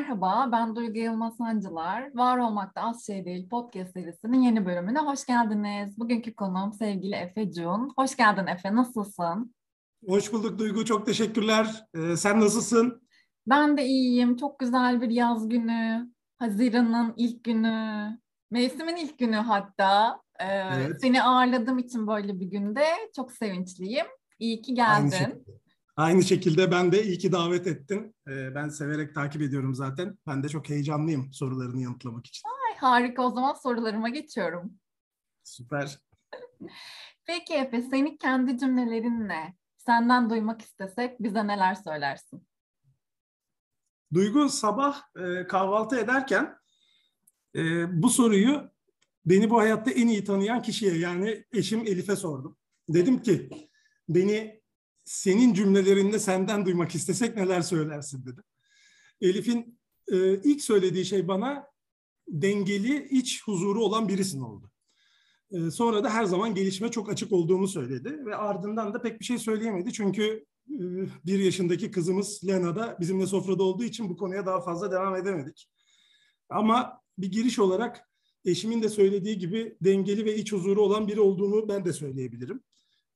merhaba. Ben Duygu Yılmaz Sancılar. Var Olmakta Az Şey Değil podcast serisinin yeni bölümüne hoş geldiniz. Bugünkü konuğum sevgili Efe Cun. Hoş geldin Efe, nasılsın? Hoş bulduk Duygu, çok teşekkürler. Ee, sen nasılsın? Ben de iyiyim. Çok güzel bir yaz günü. Haziran'ın ilk günü. Mevsimin ilk günü hatta. Ee, evet. Seni ağırladığım için böyle bir günde çok sevinçliyim. İyi ki geldin. Aynı şekilde ben de iyi ki davet ettin. Ee, ben severek takip ediyorum zaten. Ben de çok heyecanlıyım sorularını yanıtlamak için. Ay, harika o zaman sorularıma geçiyorum. Süper. Peki Efe, senin kendi cümlelerinle senden duymak istesek bize neler söylersin? Duygu sabah e, kahvaltı ederken e, bu soruyu beni bu hayatta en iyi tanıyan kişiye yani eşim Elif'e sordum. Dedim ki beni senin cümlelerinde senden duymak istesek neler söylersin dedi. Elif'in e, ilk söylediği şey bana dengeli, iç huzuru olan birisin oldu. E, sonra da her zaman gelişime çok açık olduğumu söyledi ve ardından da pek bir şey söyleyemedi. Çünkü e, bir yaşındaki kızımız Lena da bizimle sofrada olduğu için bu konuya daha fazla devam edemedik. Ama bir giriş olarak eşimin de söylediği gibi dengeli ve iç huzuru olan biri olduğunu ben de söyleyebilirim.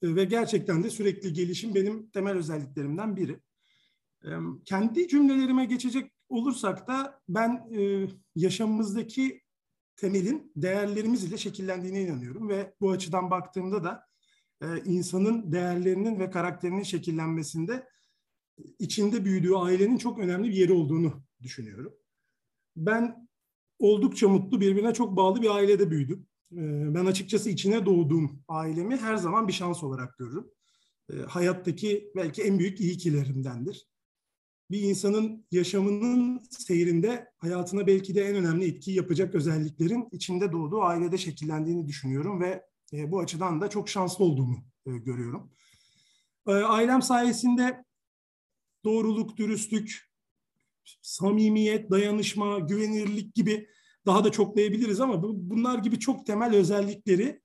Ee, ve gerçekten de sürekli gelişim benim temel özelliklerimden biri. Ee, kendi cümlelerime geçecek olursak da ben e, yaşamımızdaki temelin değerlerimiz ile şekillendiğine inanıyorum ve bu açıdan baktığımda da e, insanın değerlerinin ve karakterinin şekillenmesinde içinde büyüdüğü ailenin çok önemli bir yeri olduğunu düşünüyorum. Ben oldukça mutlu, birbirine çok bağlı bir ailede büyüdüm. Ee, ben açıkçası içine doğduğum ailemi her zaman bir şans olarak görürüm. Ee, hayattaki belki en büyük iyikilerimdendir. Bir insanın yaşamının seyrinde hayatına belki de en önemli etkiyi yapacak özelliklerin içinde doğduğu ailede şekillendiğini düşünüyorum ve e, bu açıdan da çok şanslı olduğumu e, görüyorum. Ee, ailem sayesinde doğruluk, dürüstlük, samimiyet, dayanışma, güvenirlik gibi daha da çoklayabiliriz ama bunlar gibi çok temel özellikleri,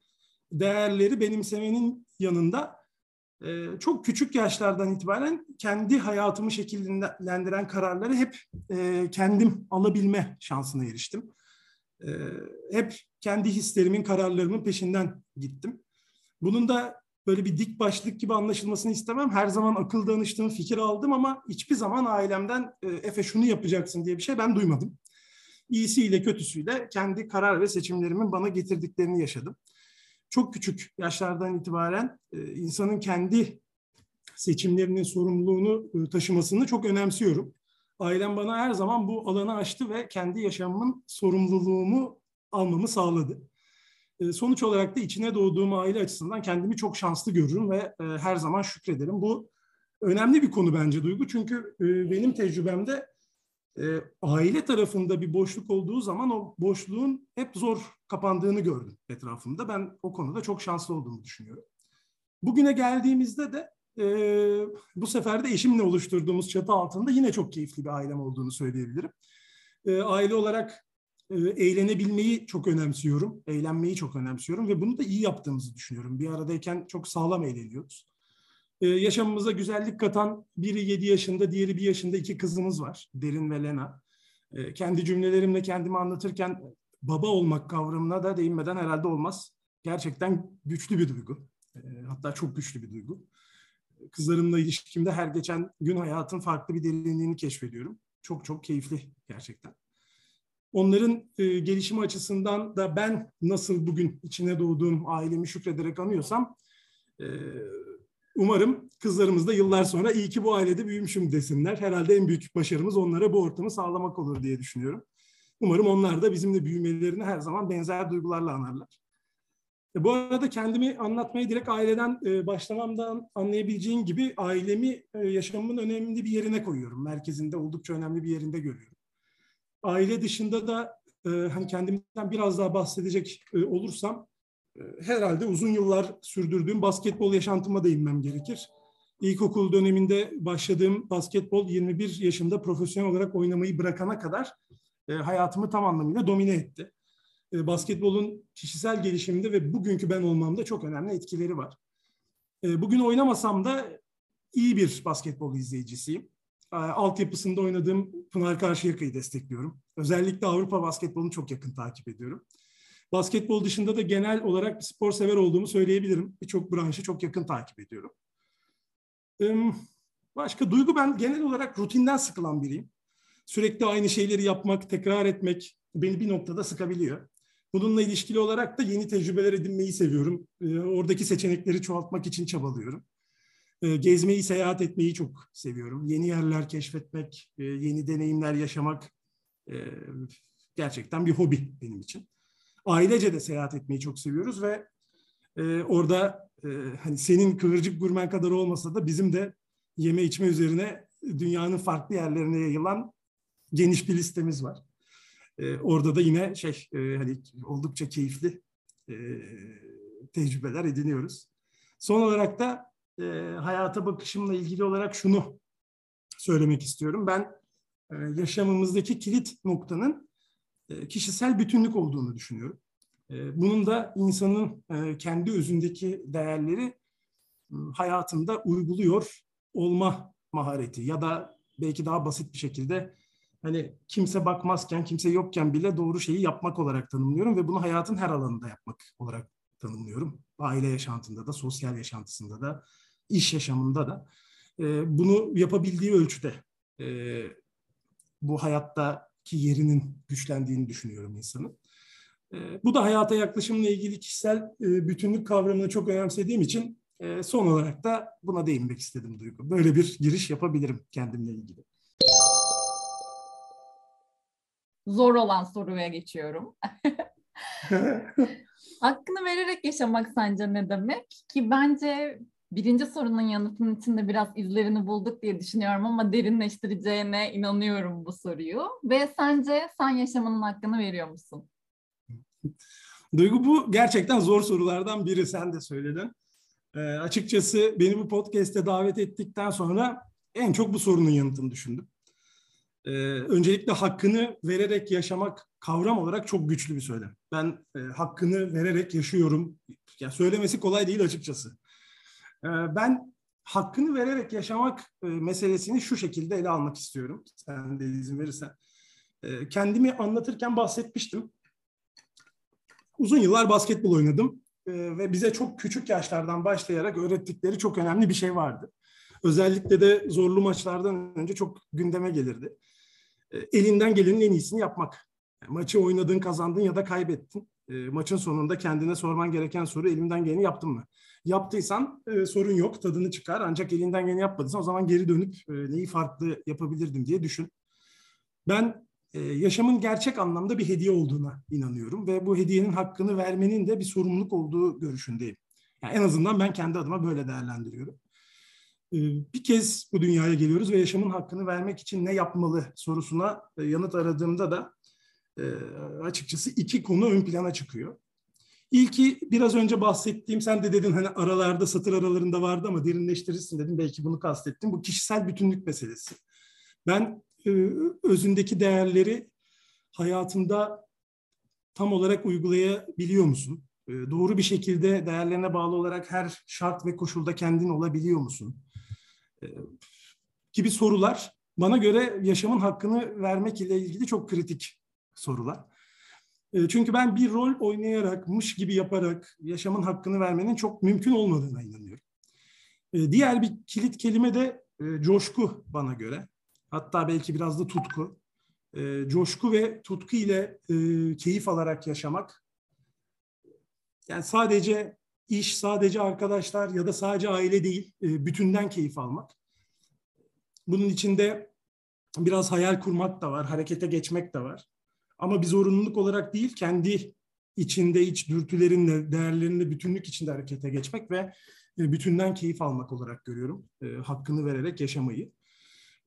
değerleri benimsemenin yanında e, çok küçük yaşlardan itibaren kendi hayatımı şekillendiren kararları hep e, kendim alabilme şansına eriştim. E, hep kendi hislerimin, kararlarımın peşinden gittim. Bunun da böyle bir dik başlık gibi anlaşılmasını istemem. Her zaman akıl danıştım, fikir aldım ama hiçbir zaman ailemden Efe şunu yapacaksın diye bir şey ben duymadım iyisiyle kötüsüyle kendi karar ve seçimlerimin bana getirdiklerini yaşadım. Çok küçük yaşlardan itibaren e, insanın kendi seçimlerinin sorumluluğunu e, taşımasını çok önemsiyorum. Ailem bana her zaman bu alanı açtı ve kendi yaşamımın sorumluluğumu almamı sağladı. E, sonuç olarak da içine doğduğum aile açısından kendimi çok şanslı görürüm ve her zaman şükrederim. Bu önemli bir konu bence Duygu çünkü benim tecrübemde e, aile tarafında bir boşluk olduğu zaman o boşluğun hep zor kapandığını gördüm etrafımda. Ben o konuda çok şanslı olduğumu düşünüyorum. Bugüne geldiğimizde de e, bu sefer de eşimle oluşturduğumuz çatı altında yine çok keyifli bir ailem olduğunu söyleyebilirim. E, aile olarak e, eğlenebilmeyi çok önemsiyorum, eğlenmeyi çok önemsiyorum ve bunu da iyi yaptığımızı düşünüyorum. Bir aradayken çok sağlam eğleniyoruz. Ee, yaşamımıza güzellik katan biri 7 yaşında, diğeri 1 yaşında iki kızımız var. Derin ve Lena. Ee, kendi cümlelerimle kendimi anlatırken baba olmak kavramına da değinmeden herhalde olmaz. Gerçekten güçlü bir duygu. Ee, hatta çok güçlü bir duygu. Kızlarımla ilişkimde her geçen gün hayatın farklı bir derinliğini keşfediyorum. Çok çok keyifli gerçekten. Onların e, gelişimi açısından da ben nasıl bugün içine doğduğum ailemi şükrederek anıyorsam e, Umarım kızlarımız da yıllar sonra iyi ki bu ailede büyümüşüm desinler. Herhalde en büyük başarımız onlara bu ortamı sağlamak olur diye düşünüyorum. Umarım onlar da bizimle büyümelerini her zaman benzer duygularla anarlar. E, bu arada kendimi anlatmaya direkt aileden e, başlamamdan anlayabileceğin gibi ailemi e, yaşamımın önemli bir yerine koyuyorum. Merkezinde oldukça önemli bir yerinde görüyorum. Aile dışında da hani kendimden biraz daha bahsedecek olursam herhalde uzun yıllar sürdürdüğüm basketbol yaşantıma değinmem gerekir. İlkokul döneminde başladığım basketbol 21 yaşında profesyonel olarak oynamayı bırakana kadar e, hayatımı tam anlamıyla domine etti. E, basketbolun kişisel gelişiminde ve bugünkü ben olmamda çok önemli etkileri var. E, bugün oynamasam da iyi bir basketbol izleyicisiyim. altyapısında oynadığım Pınar Karşıyaka'yı destekliyorum. Özellikle Avrupa basketbolunu çok yakın takip ediyorum. Basketbol dışında da genel olarak bir spor sever olduğumu söyleyebilirim. Birçok branşı çok yakın takip ediyorum. Başka duygu ben genel olarak rutinden sıkılan biriyim. Sürekli aynı şeyleri yapmak, tekrar etmek beni bir noktada sıkabiliyor. Bununla ilişkili olarak da yeni tecrübeler edinmeyi seviyorum. Oradaki seçenekleri çoğaltmak için çabalıyorum. Gezmeyi, seyahat etmeyi çok seviyorum. Yeni yerler keşfetmek, yeni deneyimler yaşamak gerçekten bir hobi benim için. Ailece de seyahat etmeyi çok seviyoruz ve orada hani senin kıvırcık gurmen kadar olmasa da bizim de yeme içme üzerine dünyanın farklı yerlerine yayılan geniş bir listemiz var. E, orada da yine şey e, hani oldukça keyifli e, tecrübeler ediniyoruz. Son olarak da e, hayata bakışımla ilgili olarak şunu söylemek istiyorum. Ben e, yaşamımızdaki kilit noktanın e, kişisel bütünlük olduğunu düşünüyorum. E, bunun da insanın e, kendi özündeki değerleri e, hayatında uyguluyor olma mahareti ya da belki daha basit bir şekilde hani kimse bakmazken, kimse yokken bile doğru şeyi yapmak olarak tanımlıyorum ve bunu hayatın her alanında yapmak olarak tanımlıyorum. Aile yaşantında da, sosyal yaşantısında da, iş yaşamında da. E, bunu yapabildiği ölçüde e, bu hayattaki yerinin güçlendiğini düşünüyorum insanın. E, bu da hayata yaklaşımla ilgili kişisel e, bütünlük kavramını çok önemsediğim için e, son olarak da buna değinmek istedim Duygu. Böyle bir giriş yapabilirim kendimle ilgili. Zor olan soruya geçiyorum. Hakkını vererek yaşamak sence ne demek? Ki bence birinci sorunun yanıtının içinde biraz izlerini bulduk diye düşünüyorum ama derinleştireceğine inanıyorum bu soruyu. Ve sence sen yaşamanın hakkını veriyor musun? Duygu bu gerçekten zor sorulardan biri sen de söyledin. E, açıkçası beni bu podcast'e davet ettikten sonra en çok bu sorunun yanıtını düşündüm. E, öncelikle hakkını vererek yaşamak kavram olarak çok güçlü bir söylem. Ben e, hakkını vererek yaşıyorum. Ya söylemesi kolay değil açıkçası. E, ben hakkını vererek yaşamak e, meselesini şu şekilde ele almak istiyorum. Sen de izin verirsen. E, kendimi anlatırken bahsetmiştim. Uzun yıllar basketbol oynadım e, ve bize çok küçük yaşlardan başlayarak öğrettikleri çok önemli bir şey vardı. Özellikle de zorlu maçlardan önce çok gündeme gelirdi. E, elinden gelenin en iyisini yapmak. Maçı oynadın, kazandın ya da kaybettin. Maçın sonunda kendine sorman gereken soru elimden geleni yaptım mı? Yaptıysan e, sorun yok, tadını çıkar. Ancak elinden geleni yapmadıysan o zaman geri dönüp e, neyi farklı yapabilirdim diye düşün. Ben e, yaşamın gerçek anlamda bir hediye olduğuna inanıyorum ve bu hediyenin hakkını vermenin de bir sorumluluk olduğu görüşündeyim. Yani en azından ben kendi adıma böyle değerlendiriyorum. E, bir kez bu dünyaya geliyoruz ve yaşamın hakkını vermek için ne yapmalı sorusuna e, yanıt aradığımda da e, açıkçası iki konu ön plana çıkıyor. İlki biraz önce bahsettiğim, sen de dedin hani aralarda, satır aralarında vardı ama derinleştirirsin dedim. Belki bunu kastettim. Bu kişisel bütünlük meselesi. Ben e, özündeki değerleri hayatında tam olarak uygulayabiliyor musun? E, doğru bir şekilde değerlerine bağlı olarak her şart ve koşulda kendin olabiliyor musun? E, gibi sorular bana göre yaşamın hakkını vermek ile ilgili çok kritik sorular. Çünkü ben bir rol oynayarak, mış gibi yaparak yaşamın hakkını vermenin çok mümkün olmadığına inanıyorum. Diğer bir kilit kelime de coşku bana göre. Hatta belki biraz da tutku. E, coşku ve tutku ile e, keyif alarak yaşamak. Yani sadece iş, sadece arkadaşlar ya da sadece aile değil, e, bütünden keyif almak. Bunun içinde biraz hayal kurmak da var, harekete geçmek de var. Ama bir zorunluluk olarak değil, kendi içinde iç dürtülerinle, değerlerinle bütünlük içinde harekete geçmek ve e, bütünden keyif almak olarak görüyorum. E, hakkını vererek yaşamayı.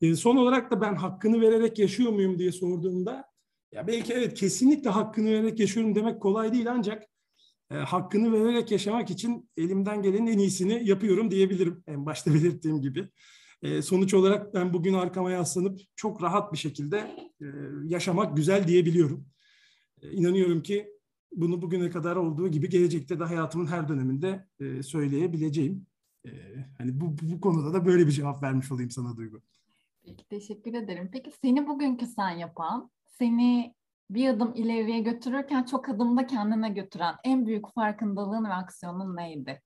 E, son olarak da ben hakkını vererek yaşıyor muyum diye sorduğumda ya belki evet kesinlikle hakkını vererek yaşıyorum demek kolay değil ancak hakkını vererek yaşamak için elimden gelenin en iyisini yapıyorum diyebilirim en başta belirttiğim gibi. E, sonuç olarak ben bugün arkama yaslanıp çok rahat bir şekilde e, yaşamak güzel diyebiliyorum. E, inanıyorum ki bunu bugüne kadar olduğu gibi gelecekte de hayatımın her döneminde e, söyleyebileceğim. Hani bu, bu konuda da böyle bir cevap vermiş olayım sana Duygu. Peki teşekkür ederim. Peki seni bugünkü sen yapan, seni bir adım ileriye götürürken çok adımda kendine götüren en büyük farkındalığın ve aksiyonun neydi?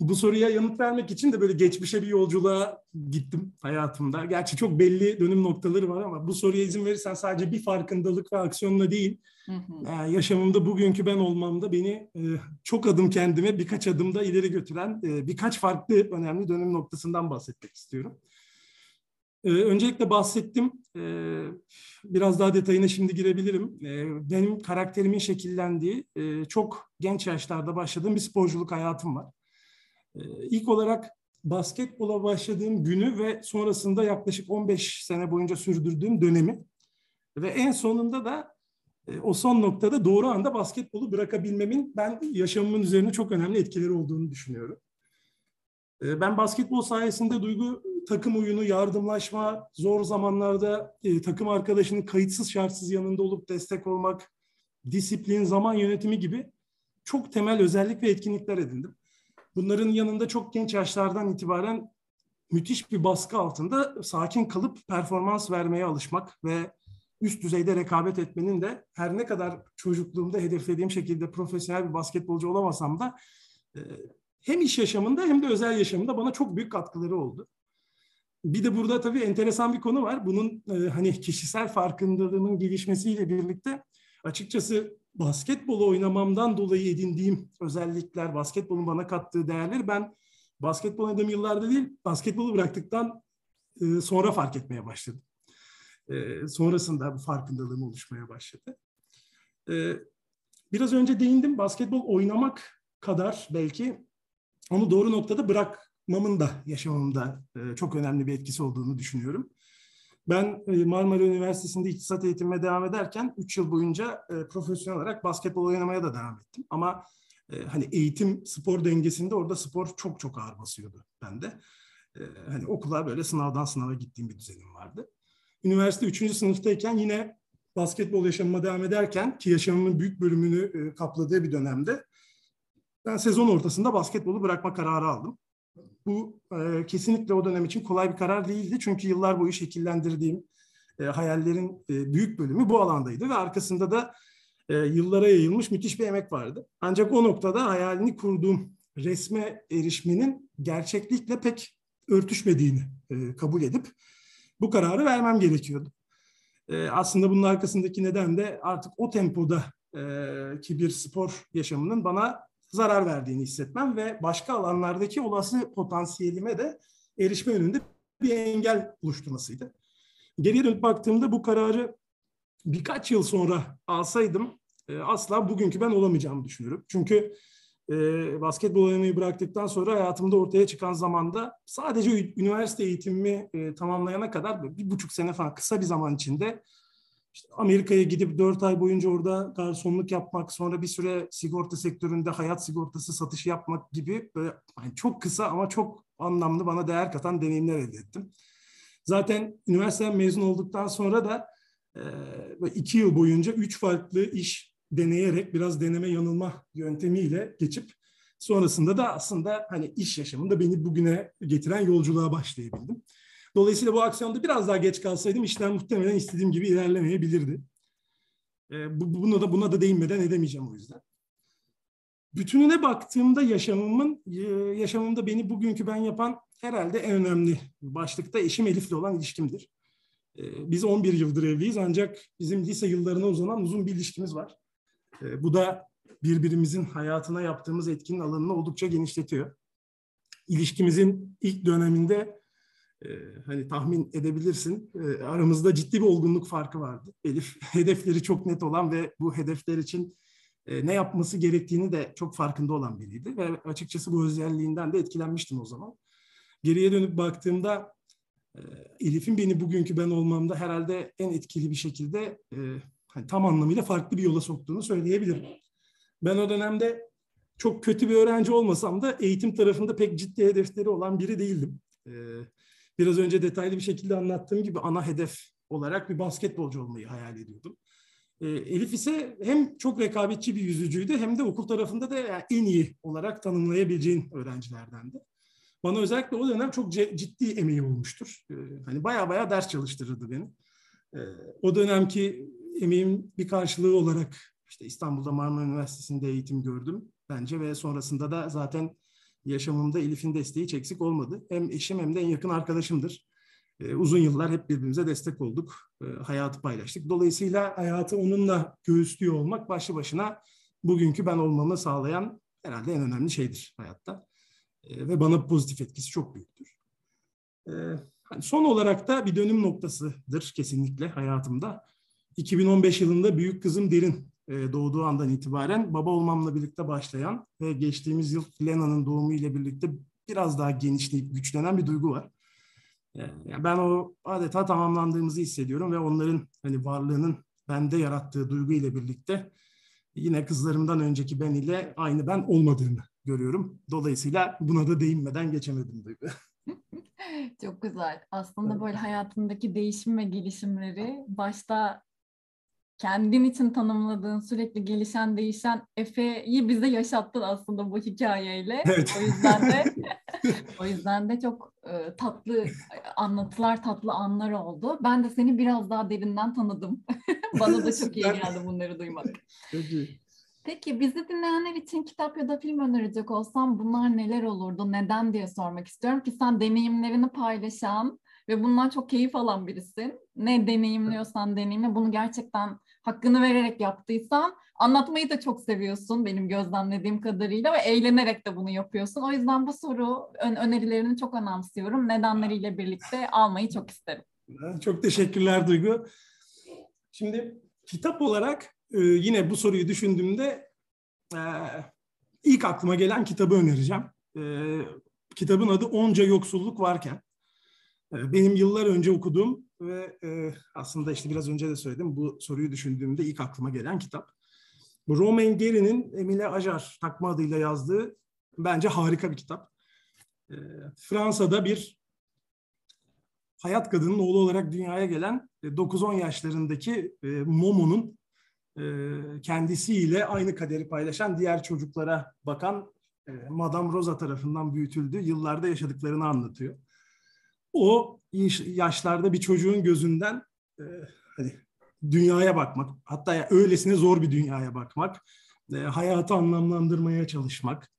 Bu soruya yanıt vermek için de böyle geçmişe bir yolculuğa gittim hayatımda. Gerçi çok belli dönüm noktaları var ama bu soruya izin verirsen sadece bir farkındalık ve aksiyonla değil, hı hı. yaşamımda bugünkü ben olmamda beni e, çok adım kendime birkaç adımda ileri götüren e, birkaç farklı önemli dönüm noktasından bahsetmek istiyorum. E, öncelikle bahsettim, biraz daha detayına şimdi girebilirim. Benim karakterimin şekillendiği, çok genç yaşlarda başladığım bir sporculuk hayatım var. Ee, ilk olarak basketbola başladığım günü ve sonrasında yaklaşık 15 sene boyunca sürdürdüğüm dönemi ve en sonunda da e, o son noktada doğru anda basketbolu bırakabilmemin ben yaşamımın üzerine çok önemli etkileri olduğunu düşünüyorum. Ee, ben basketbol sayesinde duygu, takım oyunu, yardımlaşma, zor zamanlarda e, takım arkadaşının kayıtsız şartsız yanında olup destek olmak, disiplin, zaman yönetimi gibi çok temel özellik ve etkinlikler edindim. Bunların yanında çok genç yaşlardan itibaren müthiş bir baskı altında sakin kalıp performans vermeye alışmak ve üst düzeyde rekabet etmenin de her ne kadar çocukluğumda hedeflediğim şekilde profesyonel bir basketbolcu olamasam da e, hem iş yaşamında hem de özel yaşamında bana çok büyük katkıları oldu. Bir de burada tabii enteresan bir konu var. Bunun e, hani kişisel farkındalığının gelişmesiyle birlikte açıkçası basketbol oynamamdan dolayı edindiğim özellikler, basketbolun bana kattığı değerleri ben basketbol oynadığım yıllarda değil, basketbolu bıraktıktan e, sonra fark etmeye başladım. E, sonrasında bu farkındalığım oluşmaya başladı. E, biraz önce değindim, basketbol oynamak kadar belki onu doğru noktada bırakmamın da yaşamımda çok önemli bir etkisi olduğunu düşünüyorum. Ben e, Marmara Üniversitesi'nde iktisat eğitimime devam ederken 3 yıl boyunca e, profesyonel olarak basketbol oynamaya da devam ettim. Ama e, hani eğitim spor dengesinde orada spor çok çok ağır basıyordu bende. Hani okula böyle sınavdan sınava gittiğim bir düzenim vardı. Üniversite 3. sınıftayken yine basketbol yaşamıma devam ederken ki yaşamımın büyük bölümünü kapladığı bir dönemde ben sezon ortasında basketbolu bırakma kararı aldım bu e, kesinlikle o dönem için kolay bir karar değildi. Çünkü yıllar boyu şekillendirdiğim e, hayallerin e, büyük bölümü bu alandaydı ve arkasında da e, yıllara yayılmış müthiş bir emek vardı. Ancak o noktada hayalini kurduğum resme erişmenin gerçeklikle pek örtüşmediğini e, kabul edip bu kararı vermem gerekiyordu. E, aslında bunun arkasındaki neden de artık o tempoda e, ki bir spor yaşamının bana zarar verdiğini hissetmem ve başka alanlardaki olası potansiyelime de erişme önünde bir engel oluşturmasıydı. Geriye dönüp baktığımda bu kararı birkaç yıl sonra alsaydım e, asla bugünkü ben olamayacağımı düşünüyorum. Çünkü e, basketbol oynamayı bıraktıktan sonra hayatımda ortaya çıkan zamanda sadece üniversite eğitimimi e, tamamlayana kadar bir buçuk sene falan kısa bir zaman içinde işte Amerika'ya gidip dört ay boyunca orada garsonluk yapmak, sonra bir süre sigorta sektöründe hayat sigortası satışı yapmak gibi böyle yani çok kısa ama çok anlamlı bana değer katan deneyimler elde ettim. Zaten üniversiteden mezun olduktan sonra da e, iki yıl boyunca üç farklı iş deneyerek biraz deneme yanılma yöntemiyle geçip sonrasında da aslında hani iş yaşamında beni bugüne getiren yolculuğa başlayabildim. Dolayısıyla bu aksiyonda biraz daha geç kalsaydım işler muhtemelen istediğim gibi ilerlemeyebilirdi. E, bu, buna da buna da değinmeden edemeyeceğim o yüzden. Bütününe baktığımda yaşamımın e, yaşamımda beni bugünkü ben yapan herhalde en önemli başlıkta eşim Elif'le olan ilişkimdir. E, biz 11 yıldır evliyiz ancak bizim lise yıllarına uzanan uzun bir ilişkimiz var. E, bu da birbirimizin hayatına yaptığımız etkinin alanını oldukça genişletiyor. İlişkimizin ilk döneminde e, hani tahmin edebilirsin e, aramızda ciddi bir olgunluk farkı vardı. Elif hedefleri çok net olan ve bu hedefler için e, ne yapması gerektiğini de çok farkında olan biriydi ve açıkçası bu özelliğinden de etkilenmiştim o zaman. Geriye dönüp baktığımda e, Elif'in beni bugünkü ben olmamda herhalde en etkili bir şekilde e, hani tam anlamıyla farklı bir yola soktuğunu söyleyebilirim. Ben o dönemde çok kötü bir öğrenci olmasam da eğitim tarafında pek ciddi hedefleri olan biri değildim. E, biraz önce detaylı bir şekilde anlattığım gibi ana hedef olarak bir basketbolcu olmayı hayal ediyordum. E, Elif ise hem çok rekabetçi bir yüzücüydü hem de okul tarafında da yani en iyi olarak tanımlayabileceğin öğrencilerdendi. bana özellikle o dönem çok ciddi emeği olmuştur. Ee, hani baya baya ders çalıştırırdı beni. Ee, o dönemki emeğim bir karşılığı olarak işte İstanbul'da Marmara Üniversitesi'nde eğitim gördüm bence ve sonrasında da zaten yaşamımda Elif'in desteği hiç eksik olmadı. Hem eşim hem de en yakın arkadaşımdır. Ee, uzun yıllar hep birbirimize destek olduk. hayatı paylaştık. Dolayısıyla hayatı onunla göğüslüyor olmak başlı başına bugünkü ben olmamı sağlayan herhalde en önemli şeydir hayatta. E, ve bana pozitif etkisi çok büyüktür. E, hani son olarak da bir dönüm noktasıdır kesinlikle hayatımda. 2015 yılında büyük kızım Derin e, doğduğu andan itibaren baba olmamla birlikte başlayan ve geçtiğimiz yıl Lena'nın doğumu ile birlikte biraz daha genişleyip güçlenen bir duygu var. E, yani ben o adeta tamamlandığımızı hissediyorum ve onların hani varlığının bende yarattığı duygu ile birlikte yine kızlarımdan önceki ben ile aynı ben olmadığını görüyorum. Dolayısıyla buna da değinmeden geçemedim Duygu. Çok güzel. Aslında böyle hayatındaki değişim ve gelişimleri başta kendin için tanımladığın sürekli gelişen değişen Efe'yi bize yaşattın aslında bu hikayeyle. Evet. O yüzden de o yüzden de çok e, tatlı anlatılar, tatlı anlar oldu. Ben de seni biraz daha derinden tanıdım. Bana da çok iyi geldi bunları duymak. Çok iyi. Peki bizi dinleyenler için kitap ya da film önerecek olsam bunlar neler olurdu, neden diye sormak istiyorum ki sen deneyimlerini paylaşan ve bundan çok keyif alan birisin. Ne deneyimliyorsan deneyimle bunu gerçekten hakkını vererek yaptıysan anlatmayı da çok seviyorsun benim gözlemlediğim kadarıyla ve eğlenerek de bunu yapıyorsun. O yüzden bu soru ön önerilerini çok önemsiyorum. Nedenleriyle birlikte almayı çok isterim. Çok teşekkürler Duygu. Şimdi kitap olarak e, yine bu soruyu düşündüğümde e, ilk aklıma gelen kitabı önereceğim. E, kitabın adı Onca Yoksulluk Varken. E, benim yıllar önce okuduğum ve e, aslında işte biraz önce de söyledim bu soruyu düşündüğümde ilk aklıma gelen kitap. Bu Romain Gary'nin Emile Ajar takma adıyla yazdığı bence harika bir kitap. E, Fransa'da bir hayat kadının oğlu olarak dünyaya gelen 9-10 yaşlarındaki Momo'nun kendisiyle aynı kaderi paylaşan diğer çocuklara bakan Madame Rosa tarafından büyütüldüğü yıllarda yaşadıklarını anlatıyor. O yaşlarda bir çocuğun gözünden hani dünyaya bakmak, hatta öylesine zor bir dünyaya bakmak, hayatı anlamlandırmaya çalışmak,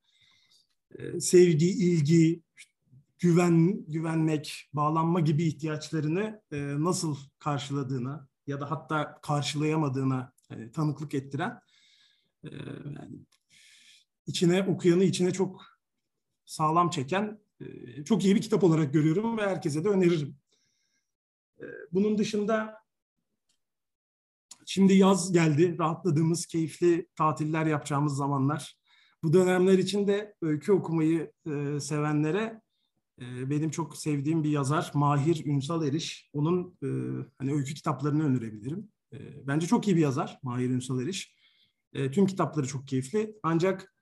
sevgi, ilgi, güven, güvenmek, bağlanma gibi ihtiyaçlarını nasıl karşıladığına ya da hatta karşılayamadığına yani tanıklık ettiren e, yani içine okuyanı içine çok sağlam çeken e, çok iyi bir kitap olarak görüyorum ve herkese de öneririm. E, bunun dışında şimdi yaz geldi, rahatladığımız, keyifli tatiller yapacağımız zamanlar. Bu dönemler için de öykü okumayı e, sevenlere e, benim çok sevdiğim bir yazar Mahir Ünsal Eriş. Onun e, hani öykü kitaplarını önerebilirim. Bence çok iyi bir yazar Mahir Ünsal Eriş. Tüm kitapları çok keyifli. Ancak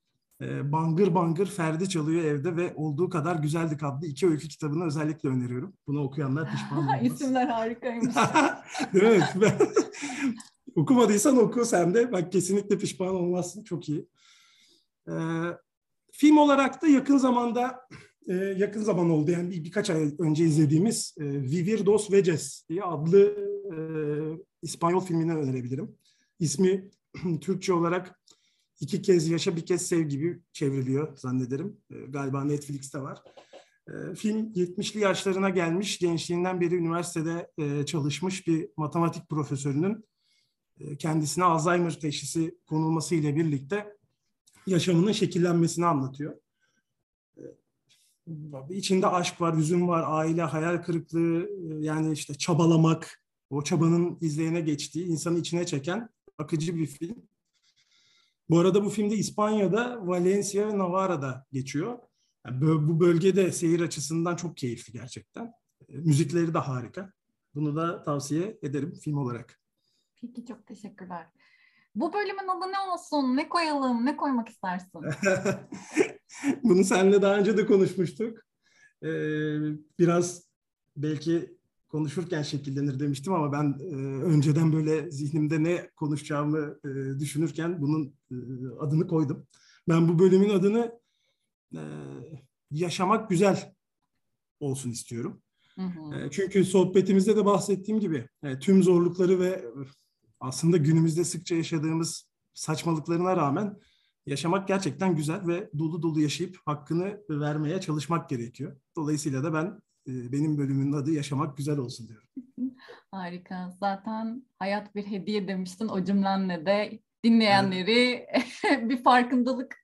Bangır Bangır Ferdi Çalıyor Evde ve Olduğu Kadar Güzeldik adlı iki öykü kitabını özellikle öneriyorum. Bunu okuyanlar pişman olmaz. İsimler harikaymış. evet. Ben, okumadıysan oku sen de. Bak kesinlikle pişman olmazsın. Çok iyi. E, film olarak da yakın zamanda e, yakın zaman oldu yani bir, birkaç ay önce izlediğimiz e, Vivir dos Veces diye adlı e, İspanyol filmini önerebilirim. İsmi Türkçe olarak iki kez yaşa bir kez sev gibi çevriliyor zannederim. E, galiba Netflix'te var. E, film 70'li yaşlarına gelmiş, gençliğinden beri üniversitede e, çalışmış bir matematik profesörünün e, kendisine Alzheimer teşhisi konulması ile birlikte yaşamının şekillenmesini anlatıyor. E, içinde aşk var, hüzün var, aile, hayal kırıklığı, e, yani işte çabalamak, o çabanın izleyene geçtiği, insanı içine çeken akıcı bir film. Bu arada bu filmde İspanya'da, Valencia ve Navarra'da geçiyor. Yani bu bölgede seyir açısından çok keyifli gerçekten. E, müzikleri de harika. Bunu da tavsiye ederim film olarak. Peki çok teşekkürler. Bu bölümün adı ne olsun? Ne koyalım? Ne koymak istersin? Bunu seninle daha önce de konuşmuştuk. Ee, biraz belki konuşurken şekillenir demiştim ama ben e, önceden böyle zihnimde ne konuşacağımı e, düşünürken bunun e, adını koydum. Ben bu bölümün adını e, yaşamak güzel olsun istiyorum. Hı hı. Çünkü sohbetimizde de bahsettiğim gibi tüm zorlukları ve aslında günümüzde sıkça yaşadığımız saçmalıklarına rağmen yaşamak gerçekten güzel ve dolu dolu yaşayıp hakkını vermeye çalışmak gerekiyor. Dolayısıyla da ben e, benim bölümün adı yaşamak güzel olsun diyorum. Harika. Zaten hayat bir hediye demiştin o cümlenle de dinleyenleri evet. bir farkındalık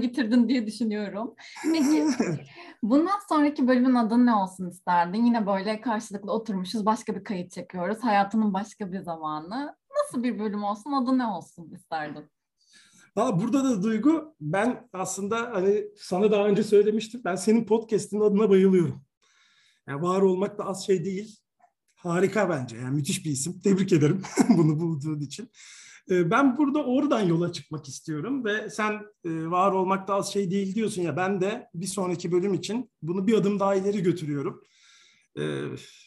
getirdin diye düşünüyorum. Peki bundan sonraki bölümün adı ne olsun isterdin? Yine böyle karşılıklı oturmuşuz, başka bir kayıt çekiyoruz. Hayatının başka bir zamanı. Nasıl bir bölüm olsun, adı ne olsun isterdin? Ha, burada da Duygu, ben aslında hani sana daha önce söylemiştim. Ben senin podcast'in adına bayılıyorum. Yani var olmak da az şey değil. Harika bence. Yani müthiş bir isim. Tebrik ederim bunu bulduğun için. Ee, ben burada oradan yola çıkmak istiyorum ve sen e, var olmak da az şey değil diyorsun ya ben de bir sonraki bölüm için bunu bir adım daha ileri götürüyorum. Ee,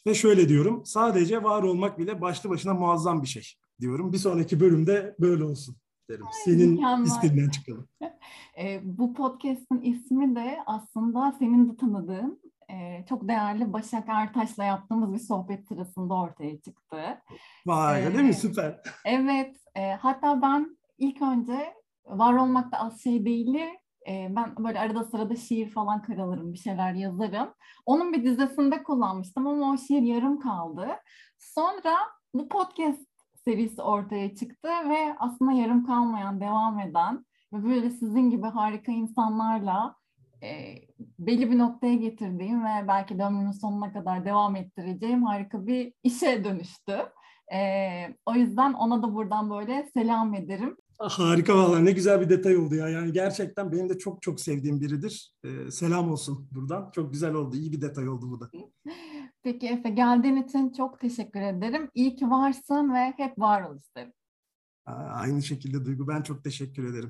ve şöyle diyorum sadece var olmak bile başlı başına muazzam bir şey diyorum. Bir sonraki bölümde böyle olsun derim. Ay, Senin mükemmel. çıkalım. e, bu podcast'ın ismi de aslında senin de tanıdığın e, çok değerli Başak Ertaş'la yaptığımız bir sohbet sırasında ortaya çıktı. Vay öyle ee, mi? Süper. Evet. E, hatta ben ilk önce var olmakta az şey değili e, ben böyle arada sırada şiir falan karalarım, bir şeyler yazarım. Onun bir dizesinde kullanmıştım ama o şiir yarım kaldı. Sonra bu podcast serisi ortaya çıktı ve aslında yarım kalmayan, devam eden ve böyle sizin gibi harika insanlarla e, belli bir noktaya getirdiğim ve belki de ömrümün sonuna kadar devam ettireceğim harika bir işe dönüştü. E, o yüzden ona da buradan böyle selam ederim. Ah, harika valla ne güzel bir detay oldu ya. Yani gerçekten benim de çok çok sevdiğim biridir. Ee, selam olsun buradan. Çok güzel oldu. İyi bir detay oldu bu da. Peki Efe geldiğin için çok teşekkür ederim. İyi ki varsın ve hep var ol isterim. Aynı şekilde Duygu ben çok teşekkür ederim.